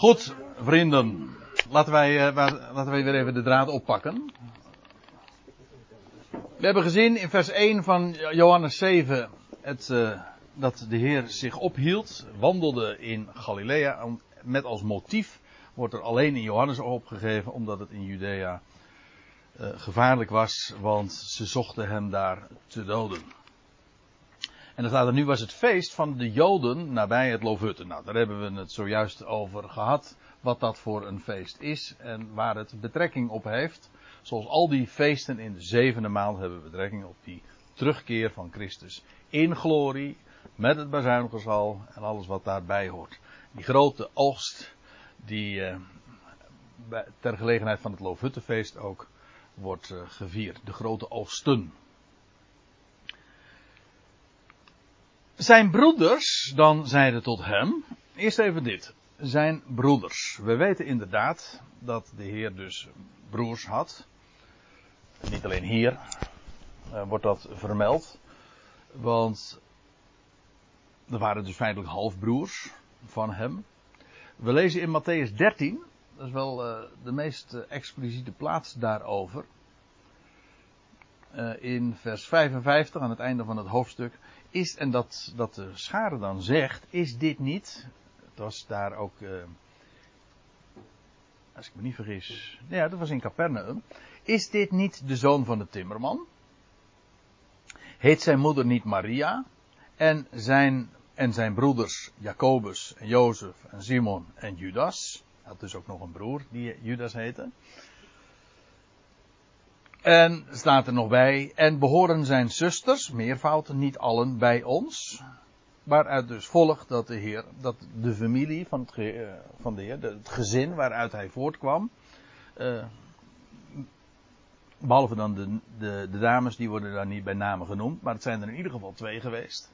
Goed, vrienden. Laten wij, uh, laten wij weer even de draad oppakken. We hebben gezien in vers 1 van Johannes 7 het, uh, dat de Heer zich ophield, wandelde in Galilea. Met als motief wordt er alleen in Johannes opgegeven, omdat het in Judea uh, gevaarlijk was, want ze zochten hem daar te doden. En dan staat er nu was het feest van de Joden nabij het Lovutte. Nou, daar hebben we het zojuist over gehad. Wat dat voor een feest is en waar het betrekking op heeft. Zoals al die feesten in de zevende maand hebben betrekking op die terugkeer van Christus in glorie. Met het bazuingezal en alles wat daarbij hoort. Die grote oogst die eh, ter gelegenheid van het Loofhuttenfeest ook wordt eh, gevierd. De grote oogsten. Zijn broeders dan zeiden tot hem. Eerst even dit. Zijn broeders. We weten inderdaad dat de Heer dus broers had. Niet alleen hier uh, wordt dat vermeld. Want er waren dus feitelijk halfbroers van hem. We lezen in Matthäus 13. Dat is wel uh, de meest uh, expliciete plaats daarover. in vers 55 aan het einde van het hoofdstuk is, en dat, dat de schade dan zegt, is dit niet, het was daar ook, uh, als ik me niet vergis, ja, dat was in Capernaum, is dit niet de zoon van de timmerman? Heet zijn moeder niet Maria? En zijn, en zijn broeders Jacobus en Jozef en Simon en Judas? Had dus ook nog een broer die Judas heette. En staat er nog bij, en behoren zijn zusters, meervoud, niet allen bij ons. Waaruit dus volgt dat de Heer, dat de familie van, uh, van de Heer, het gezin waaruit hij voortkwam, uh, behalve dan de, de, de, dames, die worden daar niet bij namen genoemd, maar het zijn er in ieder geval twee geweest.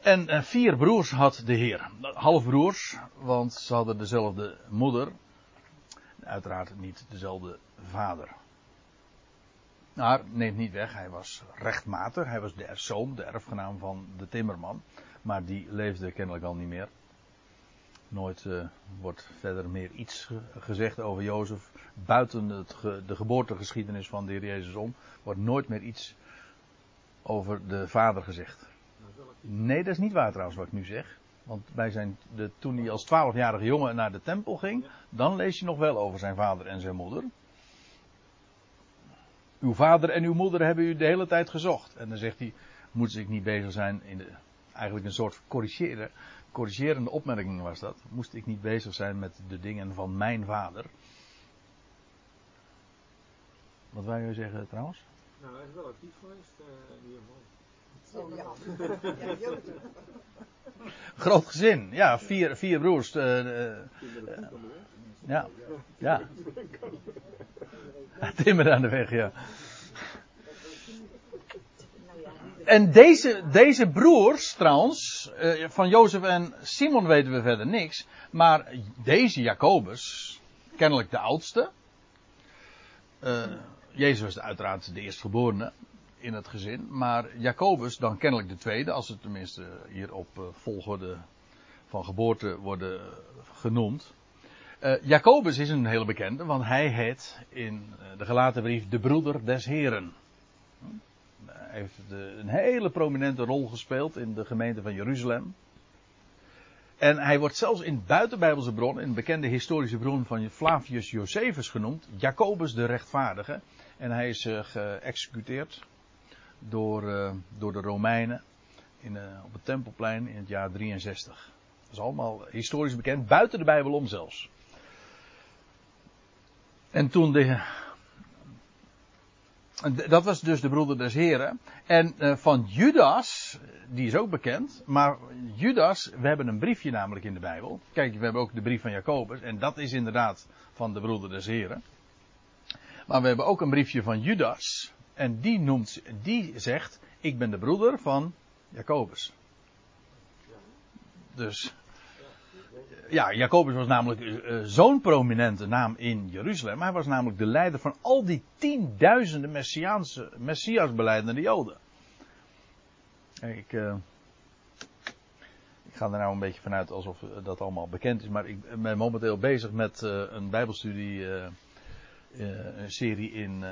En uh, vier broers had de Heer, halfbroers, want ze hadden dezelfde moeder, uiteraard niet dezelfde vader. Maar neemt niet weg, hij was rechtmatig. Hij was de zoon, de erfgenaam van de timmerman. Maar die leefde kennelijk al niet meer. Nooit uh, wordt verder meer iets gezegd over Jozef. Buiten de geboortegeschiedenis van de Heer Jezus om. Wordt nooit meer iets over de vader gezegd. Nee, dat is niet waar trouwens wat ik nu zeg. Want bij zijn, de, toen hij als twaalfjarige jongen naar de tempel ging, dan lees je nog wel over zijn vader en zijn moeder. Uw vader en uw moeder hebben u de hele tijd gezocht. En dan zegt hij, moet ik niet bezig zijn in de, eigenlijk een soort corrigeren, corrigerende opmerking was dat. Moest ik niet bezig zijn met de dingen van mijn vader. Wat wij u zeggen trouwens? Nou, hij is wel actief geweest, uh, ieder geval. Oh ja. ja Groot gezin, ja, vier, vier broers. Uh, uh, ja, ja. Timmer aan de weg, ja. En deze, deze broers, trouwens, uh, van Jozef en Simon weten we verder niks. Maar deze Jacobus, kennelijk de oudste. Uh, Jezus was uiteraard de eerstgeborene in het gezin. Maar Jacobus dan kennelijk de tweede, als het tenminste hier op uh, volgorde van geboorte worden genoemd. Uh, Jacobus is een hele bekende, want hij heet in de gelaten brief de broeder des Heren. Hij heeft een hele prominente rol gespeeld in de gemeente van Jeruzalem. En hij wordt zelfs in buitenbijbelse bron, in bekende historische bron van Flavius Josephus genoemd, Jacobus de rechtvaardige. En hij is geëxecuteerd door, uh, door de Romeinen in, uh, op het Tempelplein in het jaar 63. Dat is allemaal historisch bekend, buiten de Bijbel om zelfs. En toen de. Dat was dus de broeder des Heren. En uh, van Judas, die is ook bekend. Maar Judas, we hebben een briefje namelijk in de Bijbel. Kijk, we hebben ook de brief van Jacobus. En dat is inderdaad van de broeder des Heren. Maar we hebben ook een briefje van Judas. En die noemt, die zegt, ik ben de broeder van Jacobus. Dus ja, Jacobus was namelijk uh, zo'n prominente naam in Jeruzalem. Hij was namelijk de leider van al die tienduizenden Messiaanse, Messias beleidende Joden. Ik, uh, ik ga er nou een beetje vanuit alsof dat allemaal bekend is. Maar ik ben momenteel bezig met een bijbelstudie, uh, uh, een serie in,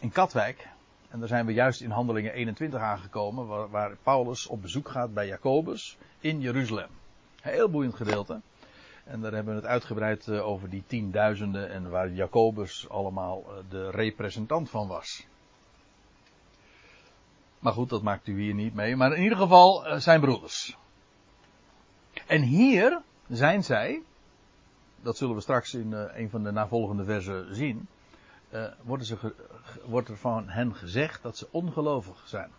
in Katwijk. En daar zijn we juist in handelingen 21 aangekomen. Waar, Paulus op bezoek gaat bij Jacobus in Jeruzalem. Heel boeiend gedeelte. En daar hebben we het uitgebreid over die tienduizenden en waar Jacobus allemaal de representant van was. Maar goed, dat maakt u hier niet mee. Maar in ieder geval zijn broeders. En hier zijn zij, dat zullen we straks in een van de navolgende versen zien, uh, worden ze wordt er van hen gezegd dat ze ongelovig zijn.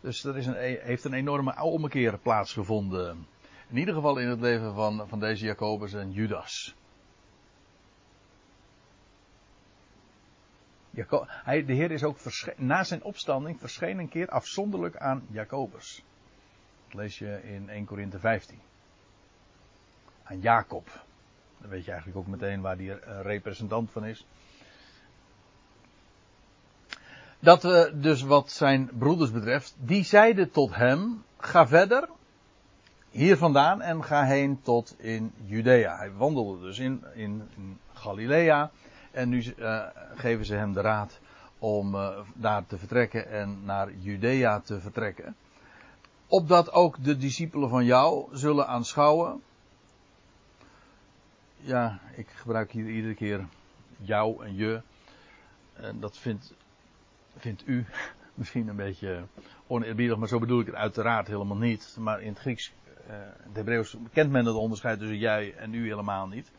Dus er is een, e, heeft een enorme ommekeer plaatsgevonden. In ieder geval in het leven van, van deze Jacobus en Judas. Hij, de Heer is ook na zijn opstanding verschenen een keer afzonderlijk aan Jacobus lees je in 1 Korinthe 15. Aan Jacob. Dan weet je eigenlijk ook meteen waar die representant van is. Dat uh, dus wat zijn broeders betreft, die zeiden tot hem, ga verder, hier vandaan en ga heen tot in Judea. Hij wandelde dus in, in, Galilea en nu uh, geven ze hem de raad om daar te vertrekken en naar Judea te vertrekken opdat ook de discipelen van jou zullen aanschouwen. Ja, ik gebruik hier iedere keer jou en je. En dat vindt, vindt u misschien een beetje oneerbiedig, maar zo bedoel ik het uiteraard helemaal niet. Maar in het Grieks, uh, het Hebreeuws, kent men het onderscheid tussen jij en u helemaal niet.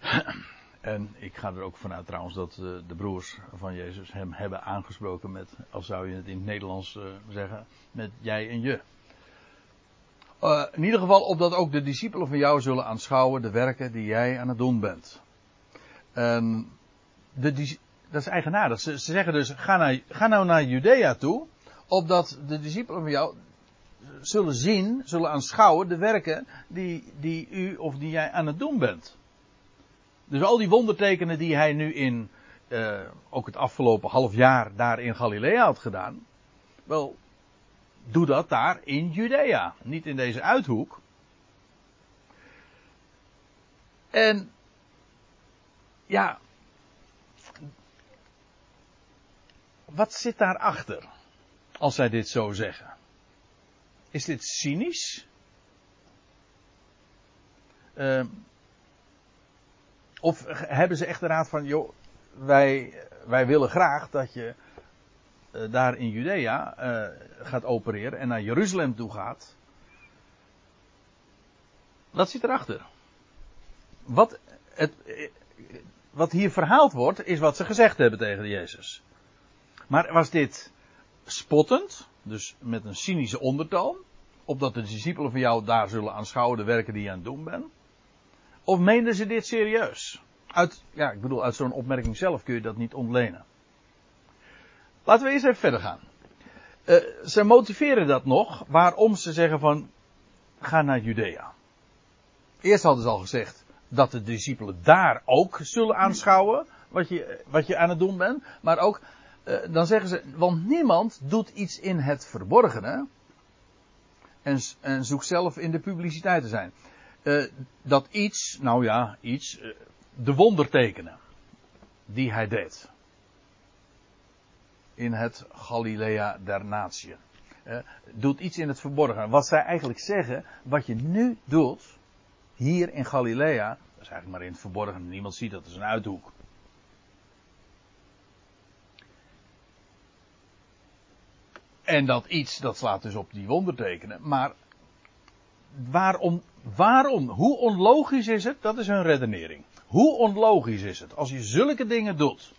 En ik ga er ook vanuit trouwens dat uh, de broers van Jezus hem hebben aangesproken met, als zou je het in het Nederlands uh, zeggen, met jij en je. Uh, in ieder geval opdat ook de discipelen van jou zullen aanschouwen de werken die jij aan het doen bent. En de, dat is eigenaardig. Ze, ze zeggen dus, ga, ga nou naar Judea toe, opdat de discipelen van jou zullen zien, zullen aanschouwen de werken die, die u of die jij aan het doen bent. Dus al die wondertekenen die hij nu in, uh, ook het afgelopen half jaar daar in Galilea had gedaan. Wel, doe dat daar in Judea. Niet in deze uithoek. En, ja. Wat zit daarachter? Als zij dit zo zeggen. Is dit cynisch? Uh, of hebben ze echt de raad van, joh, wij, wij willen graag dat je daar in Judea uh, gaat opereren en naar Jeruzalem toe gaat. Wat zit erachter? Wat, het, wat hier verhaald wordt, is wat ze gezegd hebben tegen Jezus. Maar was dit spottend, dus met een cynische ondertoon, opdat de discipelen van jou daar zullen aanschouwen de werken die je aan het doen bent? Of meenden ze dit serieus? Uit, ja, ik bedoel, uit zo'n opmerking zelf kun je dat niet ontlenen. Laten we eens even verder gaan. Uh, ze motiveren dat nog, waarom ze zeggen van, ga naar Judea. Eerst hadden ze al gezegd dat de discipelen daar ook zullen aanschouwen wat je, wat je aan het doen bent. Maar ook, uh, dan zeggen ze, want niemand doet iets in het verborgene. En, en zoekt zelf in de publiciteit te zijn uh, dat iets, nou ja, iets, de wondertekenen die hij deed. In het Galilea der Natieën. Uh, doet iets in het verborgen. Wat zij eigenlijk zeggen, wat je nu doet, hier in Galilea, dat is eigenlijk maar in het verborgen, niemand ziet dat, is een uithoek. En dat iets, dat slaat dus op die wondertekenen. Maar waarom, waarom, hoe onlogisch is het? Dat is hun redenering. Hoe onlogisch is het als je zulke dingen doet?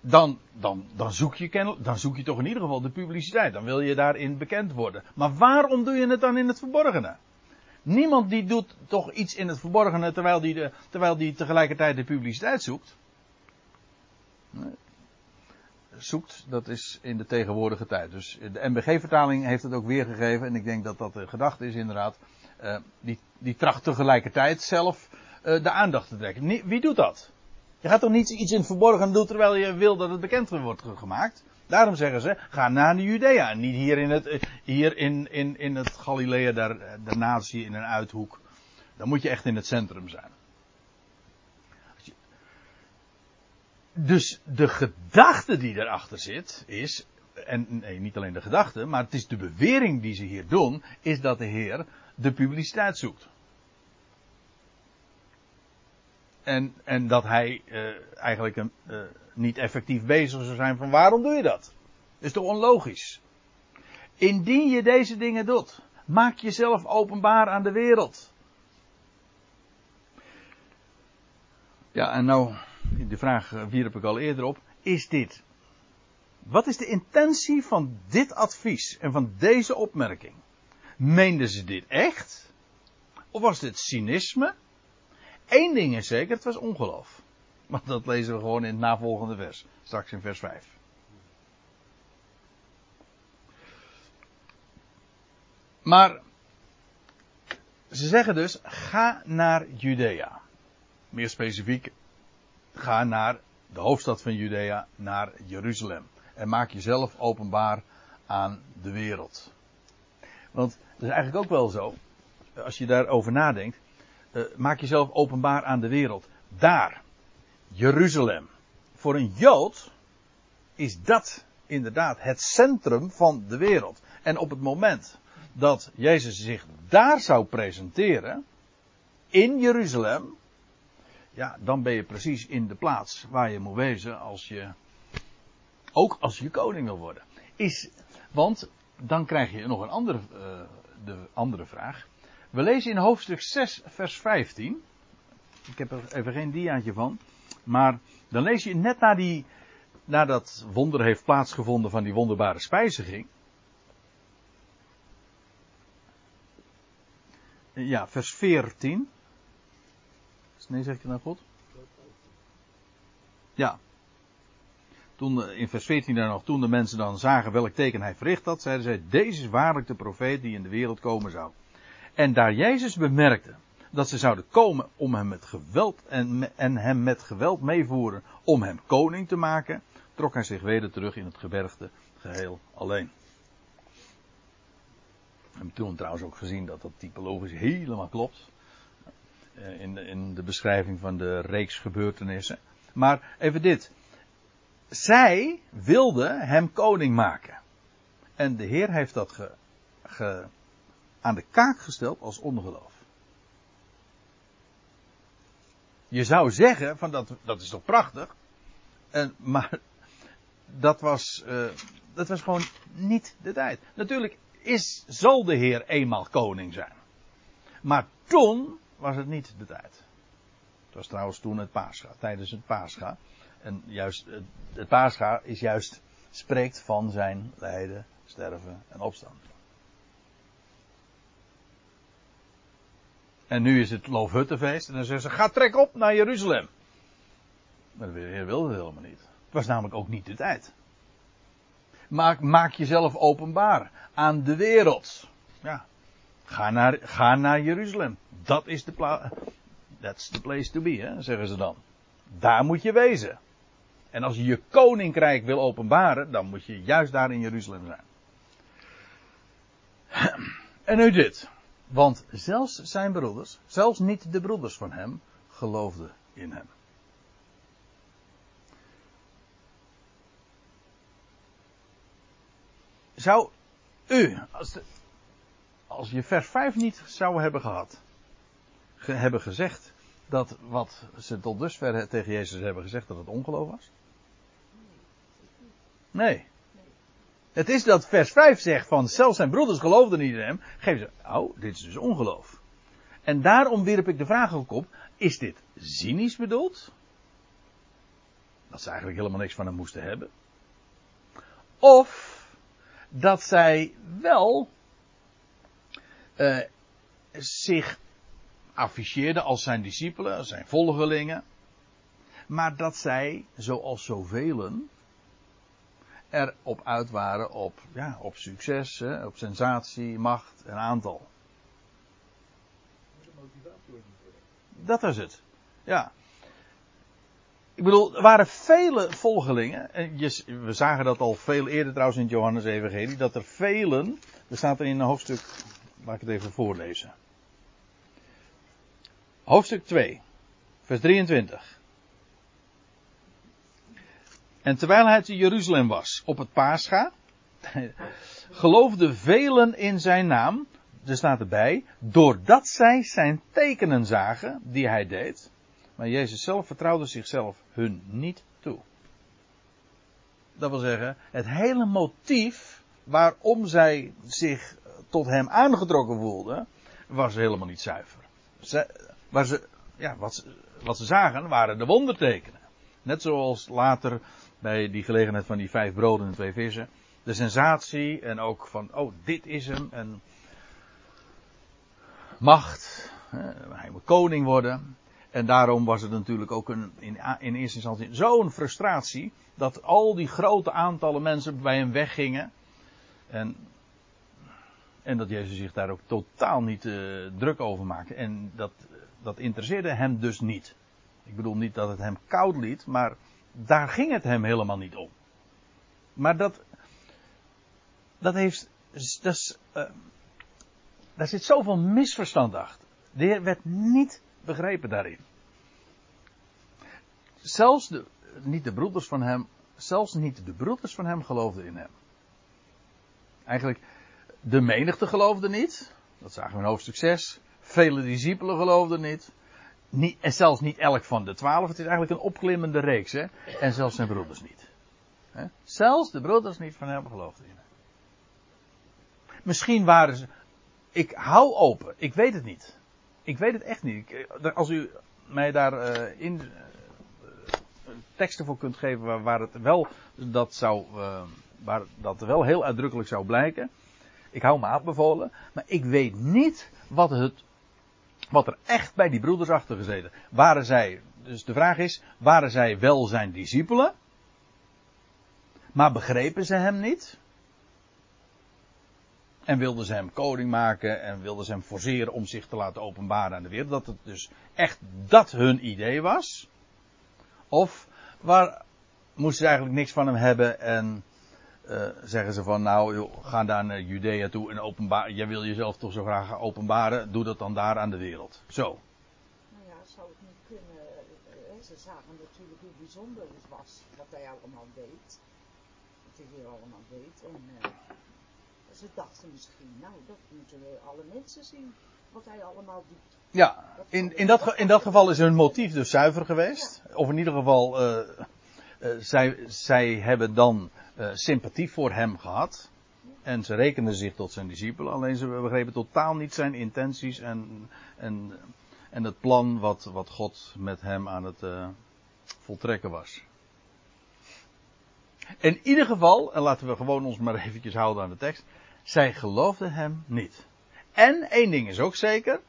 Dan, dan, dan, zoek je dan zoek je toch in ieder geval de publiciteit. Dan wil je daarin bekend worden. Maar waarom doe je het dan in het verborgene? Niemand die doet toch iets in het verborgene terwijl die, de, terwijl die tegelijkertijd de publiciteit zoekt. Zoekt, dat is in de tegenwoordige tijd. Dus de MBG-vertaling heeft het ook weergegeven. En ik denk dat dat de gedachte is inderdaad. Uh, die, die tracht tegelijkertijd zelf uh, de aandacht te trekken. wie doet dat? Je gaat toch niet iets in het verborgen doen terwijl je wil dat het bekend wordt gemaakt? Daarom zeggen ze, ga naar de Judea. Niet hier in het, eh, hier in, in, in het Galilea, daar, de natie in een uithoek. Dan moet je echt in het centrum zijn. Dus de gedachte die erachter zit, is, en nee, niet alleen de gedachte, maar het is de bewering die ze hier doen, is dat de Heer de publiciteit zoekt. En, en dat hij uh, eigenlijk een, uh, niet effectief bezig zou zijn van waarom doe je dat? Dat is toch onlogisch? Indien je deze dingen doet, maak jezelf openbaar aan de wereld. Ja, en nou, de vraag eh, wierp ik al eerder op. Is dit. Wat is de intentie van dit advies en van deze opmerking? Meenden ze dit echt? Of was dit cynisme? Eén ding is zeker, het was ongeloof. Maar dat lezen we gewoon in het navolgende vers. Straks in vers 5. Maar ze zeggen dus: ga naar Judea. Meer specifiek, ga naar de hoofdstad van Judea, naar Jeruzalem. En maak jezelf openbaar aan de wereld. Want het is eigenlijk ook wel zo, als je daarover nadenkt, uh, maak jezelf openbaar aan de wereld. Daar, Jeruzalem. Voor een Jood is dat inderdaad het centrum van de wereld. En op het moment dat Jezus zich daar zou presenteren, in Jeruzalem, ja, dan ben je precies in de plaats waar je moet wezen als je, ook als je koning wil worden. Is, want dan krijg je nog een andere, uh, de andere vraag. We lezen in hoofdstuk 6, vers 15. Ik heb er even geen diaatje van. Maar dan lees je net na die, nadat wonder heeft plaatsgevonden van die wonderbare spijziging. Ja, vers 14. Nee, zeg ik het nou goed? Ja. Toen, eh, in vers 14 dan nog, toen de mensen dan zagen welk teken hij verricht had, zeiden zij, deze is waarlijk de profeet die in de wereld komen zou. En daar Jezus bemerkte dat ze zouden komen om hem met geweld en, en hem met geweld meevoeren om hem koning te maken, trok hij zich weder terug in het gebergte geheel alleen. We hebben toen trouwens ook gezien dat dat typologisch helemaal klopt. Eh, in de, in de beschrijving van de reeks gebeurtenissen. Maar even dit. Zij wilden hem koning maken. En de Heer heeft dat ge, ge, aan de kaak gesteld als ongeloof. Je zou zeggen van dat, dat is toch prachtig. En, maar dat was, uh, dat was gewoon niet de tijd. Natuurlijk is, zal de Heer eenmaal koning zijn. Maar toen was het niet de tijd. Het was trouwens toen het Pascha, tijdens het Pascha. En juist het, het Pascha is juist, spreekt van zijn lijden, sterven en opstaan. En nu is het Loofhuttenfeest. En dan zeggen ze, ga trek op naar Jeruzalem. Maar de Heer wilde het helemaal niet. Het was namelijk ook niet de tijd. Maak, maak jezelf openbaar aan de wereld. Ja. Ga naar, ga naar Jeruzalem. Dat is de plaats. That's the place to be, hè, zeggen ze dan. Daar moet je wezen. En als je je koninkrijk wil openbaren, dan moet je juist daar in Jeruzalem zijn. En nu dit. Want zelfs zijn broeders, zelfs niet de broeders van hem, geloofden in hem. Zou u, als, als je vers 5 niet zou hebben gehad, ge, hebben gezegd dat wat ze tot dusver tegen Jezus hebben gezegd, dat het ongeloof was? Nee. Het is dat vers 5 zegt van zelfs zijn broeders geloofden niet in hem. Geven ze, oh, dit is dus ongeloof. En daarom wierp ik de vraag ook op, is dit cynisch bedoeld? Dat ze eigenlijk helemaal niks van hem moesten hebben. Of dat zij wel uh, zich afficheerden als zijn discipelen, als zijn volgelingen. Maar dat zij, zoals zoveel, erop uit waren op, ja, op succes, hè, op sensatie, macht en aantal. Dat is het. Ja. Ik bedoel, er waren vele volgelingen. En je, we zagen dat al veel eerder trouwens in het Johannes Evangelie. Dat er velen. Er staat er in een hoofdstuk. Laat ik het even voorlezen. Hoofdstuk 2. Vers 23. En terwijl hij te Jeruzalem was op het Pascha. geloofden velen in zijn naam. Er staat erbij. Doordat zij zijn tekenen zagen die hij deed. Maar Jezus zelf vertrouwde zichzelf hun niet toe. Dat wil zeggen, het hele motief waarom zij zich tot hem aangetrokken voelden, was helemaal niet zuiver. Ze, ja, wat, wat ze zagen waren de wondertekenen. Net zoals later bij die gelegenheid van die vijf broden en twee vissen. De sensatie en ook van, oh, dit is hem. En macht. Hij moet koning worden. En daarom was het natuurlijk ook een, in, in eerste instantie zo'n frustratie. Dat al die grote aantallen mensen bij hem weggingen. En, en dat Jezus zich daar ook totaal niet uh, druk over maakte. En dat, dat interesseerde hem dus niet. Ik bedoel niet dat het hem koud liet, maar daar ging het hem helemaal niet om. Maar dat, dat heeft, dat is, uh, daar zit zoveel misverstand achter. De Heer werd niet begrepen daarin. Zelfs de, niet de broeders van hem, zelfs niet de broeders van hem geloofden in hem. Eigenlijk, de menigte geloofde niet. Dat zagen we in hoofdstuk 6. Vele discipelen geloofden niet. Niet. En zelfs niet elk van de twaalf. Het is eigenlijk een opklimmende reeks. Hè? En zelfs zijn broeders niet. Hè? Zelfs de broeders niet van hem geloofden in. Misschien waren ze. Ik hou open. Ik weet het niet. Ik weet het echt niet. Eh, als u mij daar uh, in uh, teksten voor kunt geven waar, waar, het wel dat zou, waar dat wel heel uitdrukkelijk zou blijken. Ik hou me aanbevolen, maar ik weet niet wat het, wat er echt bij die broeders achter gezeten. Waren zij, dus de vraag is, waren zij wel zijn discipelen? Maar begrepen ze hem niet? En wilden ze hem koning maken en wilden ze hem forceren om zich te laten openbaren aan de wereld. Dat het dus echt dat hun idee was. Of waar moesten ze eigenlijk niks van hem hebben en uh, zeggen ze van nou joh, ga daar naar Judea toe en openbaar. Jij wil jezelf toch zo graag openbaren, doe dat dan daar aan de wereld. Zo. Nou ja, zou het niet kunnen. Uh, ze zagen natuurlijk hoe bijzonder het was wat hij allemaal deed. Wat hij hier allemaal deed. En, uh, ze dachten misschien, nou, dat moeten we alle mensen zien, wat hij allemaal doet. Ja, in, in, dat, in dat geval is hun motief dus zuiver geweest. Ja. Of in ieder geval, uh, uh, zij, zij hebben dan uh, sympathie voor hem gehad. En ze rekenden zich tot zijn discipelen. Alleen ze begrepen totaal niet zijn intenties en, en, en het plan wat, wat God met hem aan het voltrekken was. In ieder geval, en laten we gewoon ons maar eventjes houden aan de tekst. Zij geloofden hem niet. En één ding is ook zeker.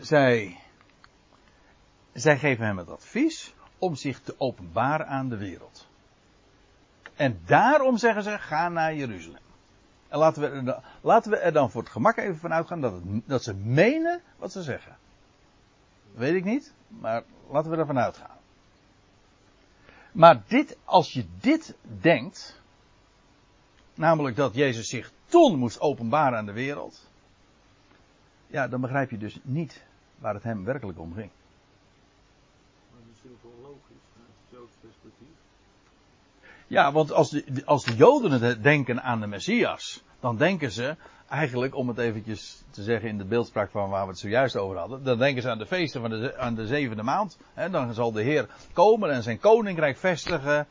Zij, zij geven hem het advies om zich te openbaren aan de wereld. En daarom zeggen ze: ga naar Jeruzalem. En laten we, er, laten we er dan voor het gemak even van uitgaan dat, dat ze menen wat ze zeggen. Weet ik niet, maar laten we ervan uitgaan. Maar dit, als je dit denkt, Namelijk dat Jezus zich toen moest openbaren aan de wereld. Ja, dan begrijp je dus niet waar het hem werkelijk om ging. Maar dat is natuurlijk wel logisch vanuit het Joods Ja, want als de, als de Joden denken aan de Messias, dan denken ze eigenlijk, om het eventjes te zeggen in de beeldspraak van waar we het zojuist over hadden, dan denken ze aan de feesten van de, aan de zevende maand. He, dan zal de Heer komen en zijn koninkrijk vestigen.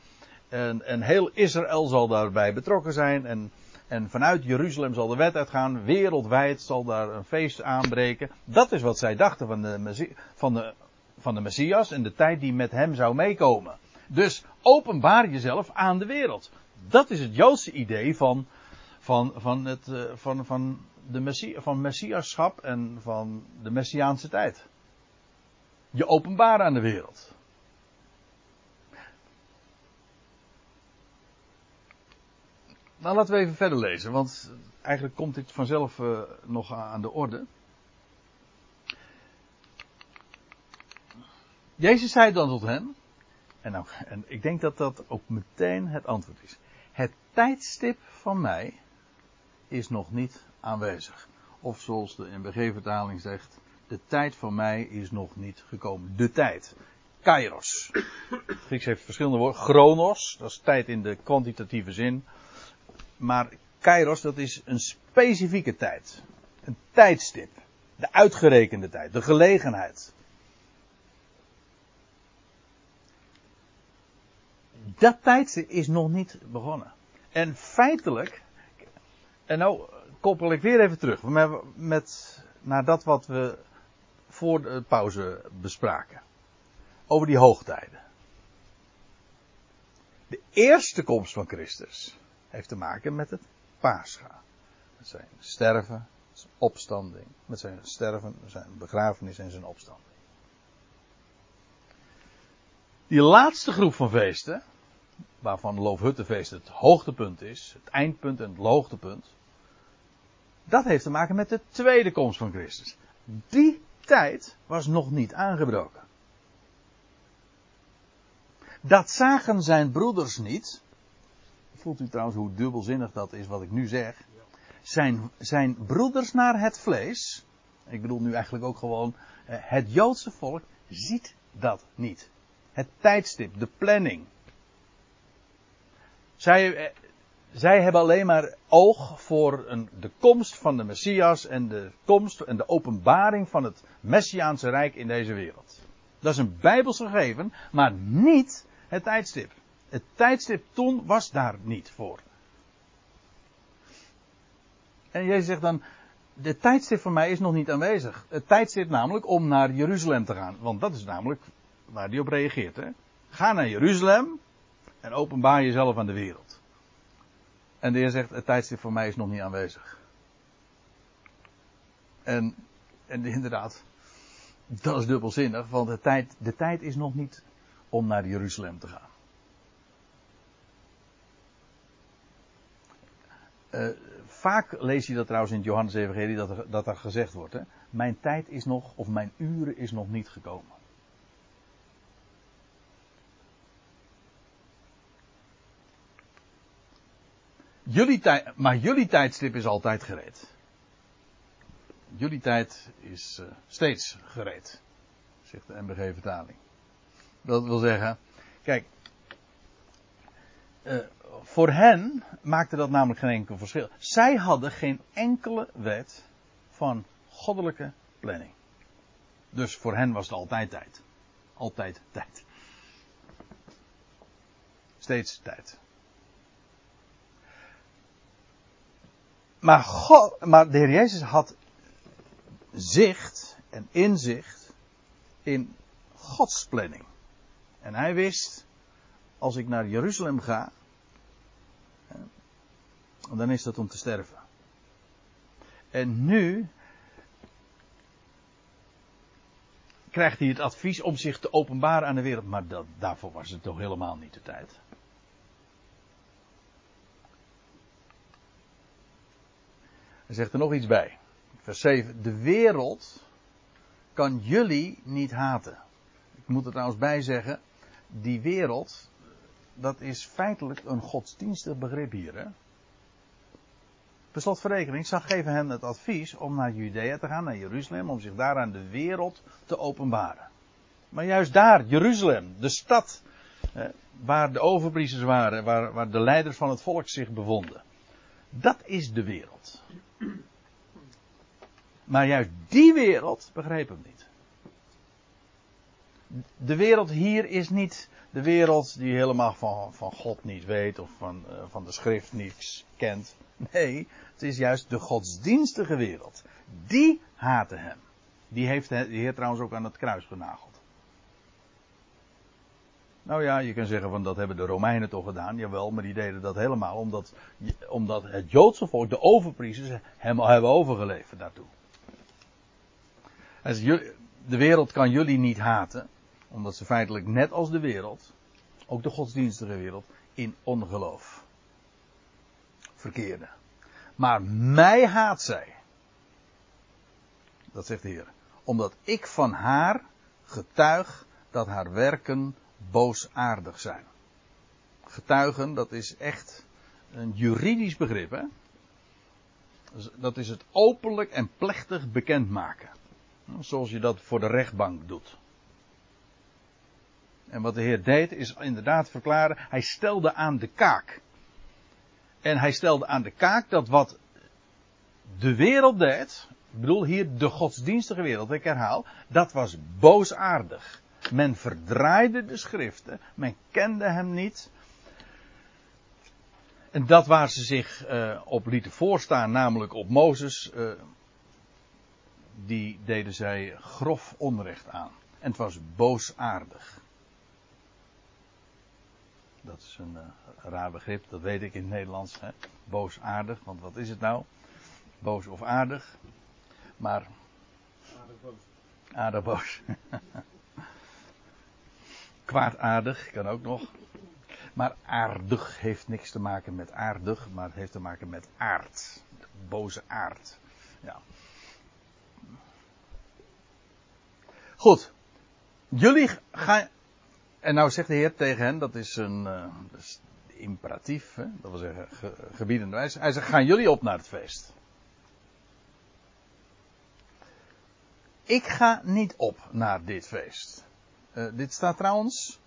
En, en heel Israël zal daarbij betrokken zijn. En, en vanuit Jeruzalem zal de wet uitgaan. Wereldwijd zal daar een feest aanbreken. Dat is wat zij dachten van de, van de, van de Messias en de tijd die met hem zou meekomen. Dus openbaar jezelf aan de wereld. Dat is het Joodse idee van, van, van, het, eh, van, van, de Messie, van Messiaschap en van de Messiaanse tijd. Je openbaren aan de wereld. Nou, laten we even verder lezen, want eigenlijk komt dit vanzelf uh, nog aan de orde. Jezus zei dan tot hem, en, nou, en ik denk dat dat ook meteen het antwoord is. Het tijdstip van mij is nog niet aanwezig. Of zoals de NBG-vertaling zegt, de tijd van mij is nog niet gekomen. De tijd. Kairos. Grieks heeft verschillende woorden. Chronos, dat is tijd in de kwantitatieve zin. Maar kairos, dat is een specifieke tijd. Een tijdstip. De uitgerekende tijd. De gelegenheid. Dat tijdstip is nog niet begonnen. En feitelijk, en nou koppel ik weer even terug met, met, naar dat wat we voor de pauze bespraken. Over die hoogtijden. De eerste komst van Christus heeft te maken met het paascha. Met zijn sterven, zijn opstanding. Met zijn sterven, zijn begrafenis en zijn opstanding. Die laatste groep van feesten, waarvan Loofhuttenfeest het hoogtepunt is, het eindpunt en het hoogtepunt, dat heeft te maken met de tweede komst van Christus. Die tijd was nog niet aangebroken. Dat zagen zijn broeders niet. Voelt u trouwens hoe dubbelzinnig dat is wat ik nu zeg? Zijn, zijn broeders naar het vlees, ik bedoel nu eigenlijk ook gewoon eh, het Joodse volk, ziet dat niet. Het tijdstip, de planning. Zij, eh, zij hebben alleen maar oog voor een, de komst van de Messias en de komst en de openbaring van het Messiaanse Rijk in deze wereld. Dat is een Bijbels gegeven, maar niet het tijdstip. Het tijdstip toen was daar niet voor. En Jezus zegt dan, de tijdstip voor mij is nog niet aanwezig. Het tijdstip namelijk om naar Jeruzalem te gaan. Want dat is namelijk waar hij op reageert. Hè? Ga naar Jeruzalem en openbaar jezelf aan de wereld. En de Heer zegt, het tijdstip voor mij is nog niet aanwezig. En, en inderdaad, dat is dubbelzinnig, want de tijd, de tijd is nog niet om naar Jeruzalem te gaan. Uh, vaak lees je dat trouwens in het Johannes Evangelie dat dat er gezegd wordt. Hè? Mijn tijd is nog, of mijn uren is nog niet gekomen. Jullie maar jullie tijdstip is altijd gereed. Jullie tijd is uh, steeds gereed, zegt de MBG-vertaling. Dat wil zeggen, kijk, uh, voor hen maakte dat namelijk geen enkel verschil. Zij hadden geen enkele wet van goddelijke planning. Dus voor hen was het altijd tijd. Altijd tijd. Steeds tijd. Maar, God, de Heer Jezus had zicht en inzicht in Gods planning. En hij wist, als ik naar Jeruzalem ga, dan is dat om te sterven. En nu krijgt hij het advies om zich te openbaren aan de wereld. Maar dat, daarvoor was het toch helemaal niet de tijd. Hij zegt er nog iets bij. Vers 7. De wereld kan jullie niet haten. Ik moet er trouwens bij zeggen. Die wereld, dat is feitelijk een godsdienstig begrip hier. Hè? Per slotverrekening zag geven hen het advies om naar Judea te gaan, naar Jeruzalem, om zich daar aan de wereld te openbaren. Maar juist daar, Jeruzalem, de stad waar de overpriesters waren, waar, waar de leiders van het volk zich bevonden. Dat is de wereld. Maar juist die wereld begreep hem niet. De wereld hier is niet de wereld die helemaal van, van God niet weet of van, uh, van de schrift niets kent. Nee, het is juist de godsdienstige wereld. Die haatte hem. Die heeft de Heer trouwens ook aan het kruis genageld. Nou ja, je kan zeggen van dat hebben de Romeinen toch gedaan. Jawel, maar die deden dat helemaal omdat, omdat het Joodse volk, de overpriesters, hem hebben overgeleverd daartoe. De wereld kan jullie niet haten, omdat ze feitelijk net als de wereld, ook de godsdienstige wereld, in ongeloof verkeerde. Maar mij haat zij. Dat zegt de Heer. Omdat ik van haar getuig dat haar werken boosaardig zijn. Getuigen, dat is echt een juridisch begrip, hè? Dus Dat is het openlijk en plechtig bekendmaken. Zoals je dat voor de rechtbank doet. En wat de Heer deed is inderdaad verklaren, hij stelde aan de kaak. En hij stelde aan de kaak dat wat de wereld deed, ik bedoel hier de godsdienstige wereld, ik herhaal, dat was boosaardig. Men verdraaide de schriften, men kende hem niet. En dat waar ze zich uh, op lieten voorstaan, namelijk op Mozes, uh, die deden zij grof onrecht aan. En het was boosaardig. Dat is een uh, raar begrip, dat weet ik in het Nederlands. Hè? Boosaardig, want wat is het nou? Boos of aardig? Maar. Aardig boos. Aardig boos. Kwaadaardig kan ook nog. Maar aardig heeft niks te maken met aardig, maar heeft te maken met aard. Boze aard. Ja. Goed. Jullie gaan. En nou zegt de Heer tegen hen, dat is een is imperatief, hè? dat wil zeggen ge, gebiedende wijze. Hij zegt: gaan jullie op naar het feest? Ik ga niet op naar dit feest. Uh, dit staat trouwens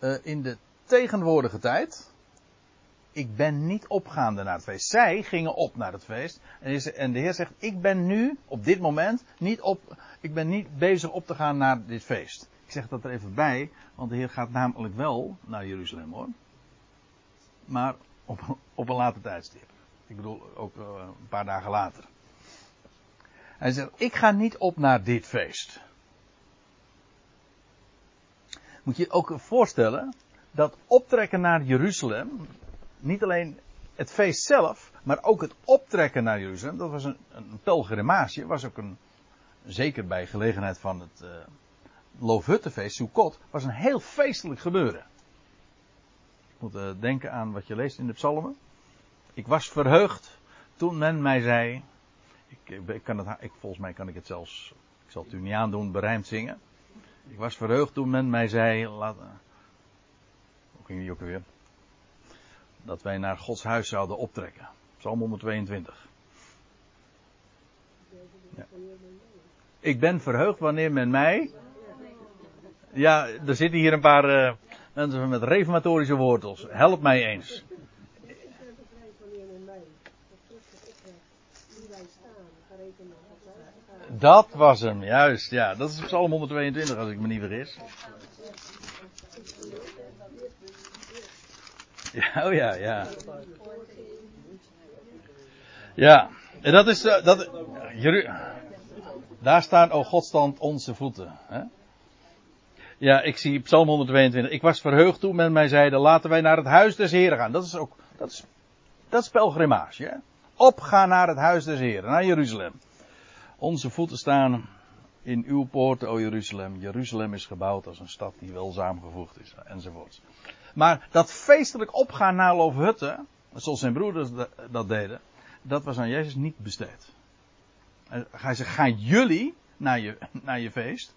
uh, in de tegenwoordige tijd. Ik ben niet opgaande naar het feest. Zij gingen op naar het feest. En de Heer zegt: Ik ben nu, op dit moment, niet op. Ik ben niet bezig op te gaan naar dit feest. Ik zeg dat er even bij, want de Heer gaat namelijk wel naar Jeruzalem hoor. Maar op, op een later tijdstip. Ik bedoel ook uh, een paar dagen later. Hij zegt: Ik ga niet op naar dit feest. Moet je ook voorstellen dat optrekken naar Jeruzalem, niet alleen het feest zelf, maar ook het optrekken naar Jeruzalem, dat was een, een pelgrimage, was ook een, zeker bij gelegenheid van het uh, Loofhuttenfeest, Sukkot, was een heel feestelijk gebeuren. Je moet uh, denken aan wat je leest in de psalmen. Ik was verheugd toen men mij zei, ik, ik kan het, ik, volgens mij kan ik het zelfs, ik zal het u niet aandoen, berijmd zingen. Ik was verheugd toen men mij zei, laat, hoe ging die ook weer? Dat wij naar Gods huis zouden optrekken. Psalm 122. Ja. Ik ben verheugd wanneer men mij. Ja, er zitten hier een paar uh, mensen met reformatorische wortels. Help mij eens. Dat was hem, juist. Ja, dat is Psalm 122 als ik me niet vergis. Ja, oh ja, ja. Ja, en dat is, uh, dat, daar staan, o God, stand onze voeten. Hè? Ja, ik zie Psalm 122. Ik was verheugd toen men mij zeide, laten wij naar het huis des Heren gaan. Dat is ook, dat is, dat is pelgrimage. Hè? Opgaan naar het huis des Heren, naar Jeruzalem. Onze voeten staan in uw poorten, o Jeruzalem. Jeruzalem is gebouwd als een stad die wel samengevoegd is, enzovoorts. Maar dat feestelijk opgaan naar Loofhutten, zoals zijn broeders dat deden, dat was aan Jezus niet besteed. Hij zegt, gaan jullie naar je, naar je feest,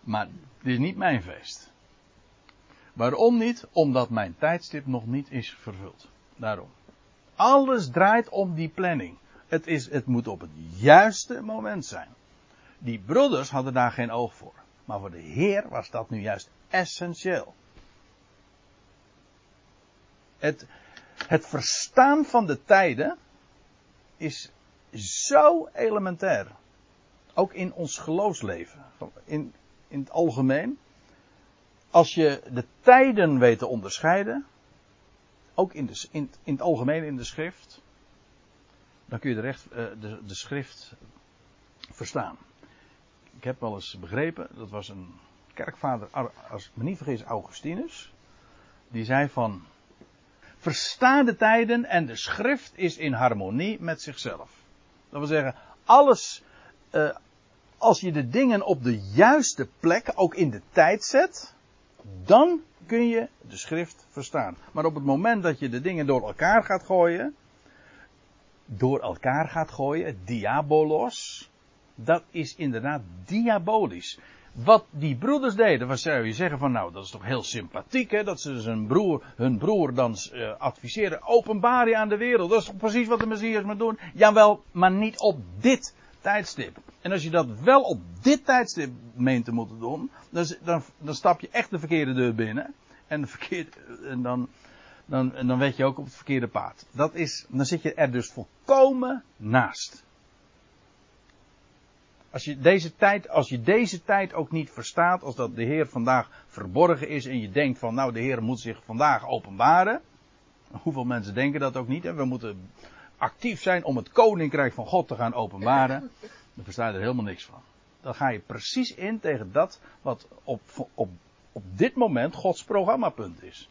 maar dit is niet mijn feest. Waarom niet? Omdat mijn tijdstip nog niet is vervuld. Daarom. Alles draait om die planning. Het, is, het moet op het juiste moment zijn. Die broeders hadden daar geen oog voor. Maar voor de Heer was dat nu juist essentieel. Het, het verstaan van de tijden is zo elementair. Ook in ons geloofsleven. In, in het algemeen. Als je de tijden weet te onderscheiden. Ook in, de, in, in het algemeen in de schrift. Dan kun je de, recht, de, de schrift verstaan. Ik heb wel eens begrepen, dat was een kerkvader, als ik me niet vergis, Augustinus. Die zei van, versta de tijden en de schrift is in harmonie met zichzelf. Dat wil zeggen, alles, uh, als je de dingen op de juiste plek, ook in de tijd zet, dan kun je de schrift verstaan. Maar op het moment dat je de dingen door elkaar gaat gooien, door elkaar gaat gooien, diabolos, dat is inderdaad diabolisch. wat die broeders deden, was zou je zeggen van nou, dat is toch heel sympathiek hè, dat ze zijn broer, hun broer dan uh, adviseren, openbaar je aan de wereld. Dat is toch precies wat de Messias moet doen? Jawel, maar niet op dit tijdstip. En als je dat wel op dit tijdstip meent te moeten doen, dan, dan, dan stap je echt de verkeerde deur binnen. En, de verkeerde, en dan, dan, en dan weet je ook op het verkeerde paard. Dat is, dan zit je er dus volkomen naast. Als je, deze tijd, als je deze tijd ook niet verstaat, als dat de Heer vandaag verborgen is en je denkt van nou de Heer moet zich vandaag openbaren. Hoeveel mensen denken dat ook niet? Hè? We moeten actief zijn om het koninkrijk van God te gaan openbaren. Dan versta je er helemaal niks van. Dan ga je precies in tegen dat wat op, op, op dit moment Gods programmapunt is.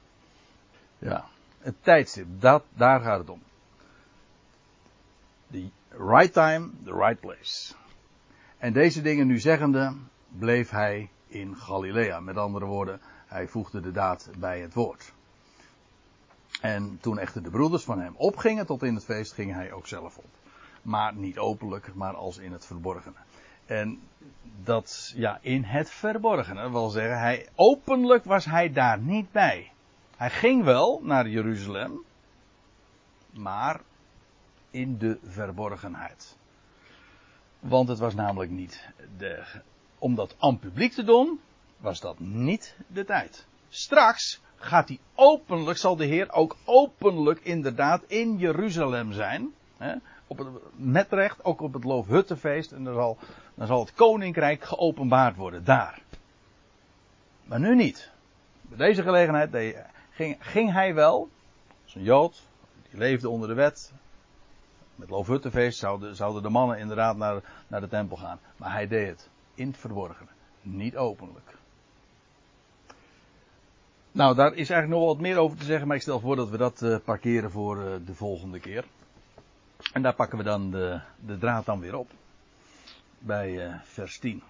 Ja, het tijdstip, dat, daar gaat het om. The right time, the right place. En deze dingen nu zeggende, bleef hij in Galilea. Met andere woorden, hij voegde de daad bij het woord. En toen echter de broeders van hem opgingen tot in het feest, ging hij ook zelf op. Maar niet openlijk, maar als in het verborgene. En dat, ja, in het verborgene wil zeggen, hij, openlijk was hij daar niet bij. Hij ging wel naar Jeruzalem, maar in de verborgenheid. Want het was namelijk niet de, om dat aan publiek te doen, was dat niet de tijd. Straks gaat hij openlijk, zal de Heer ook openlijk inderdaad in Jeruzalem zijn. Hè, op het, met recht, ook op het Loofhuttenfeest. En dan zal, zal het koninkrijk geopenbaard worden daar. Maar nu niet. Bij deze gelegenheid ging, ging hij wel, als een Jood, die leefde onder de wet, met Loofhuttenfeest zouden, zouden de mannen inderdaad naar, naar de tempel gaan. Maar hij deed het in het verborgene, niet openlijk. Nou, daar is eigenlijk nog wat meer over te zeggen, maar ik stel voor dat we dat uh, parkeren voor uh, de volgende keer. En daar pakken we dan de, de draad dan weer op. Bij uh, vers 10.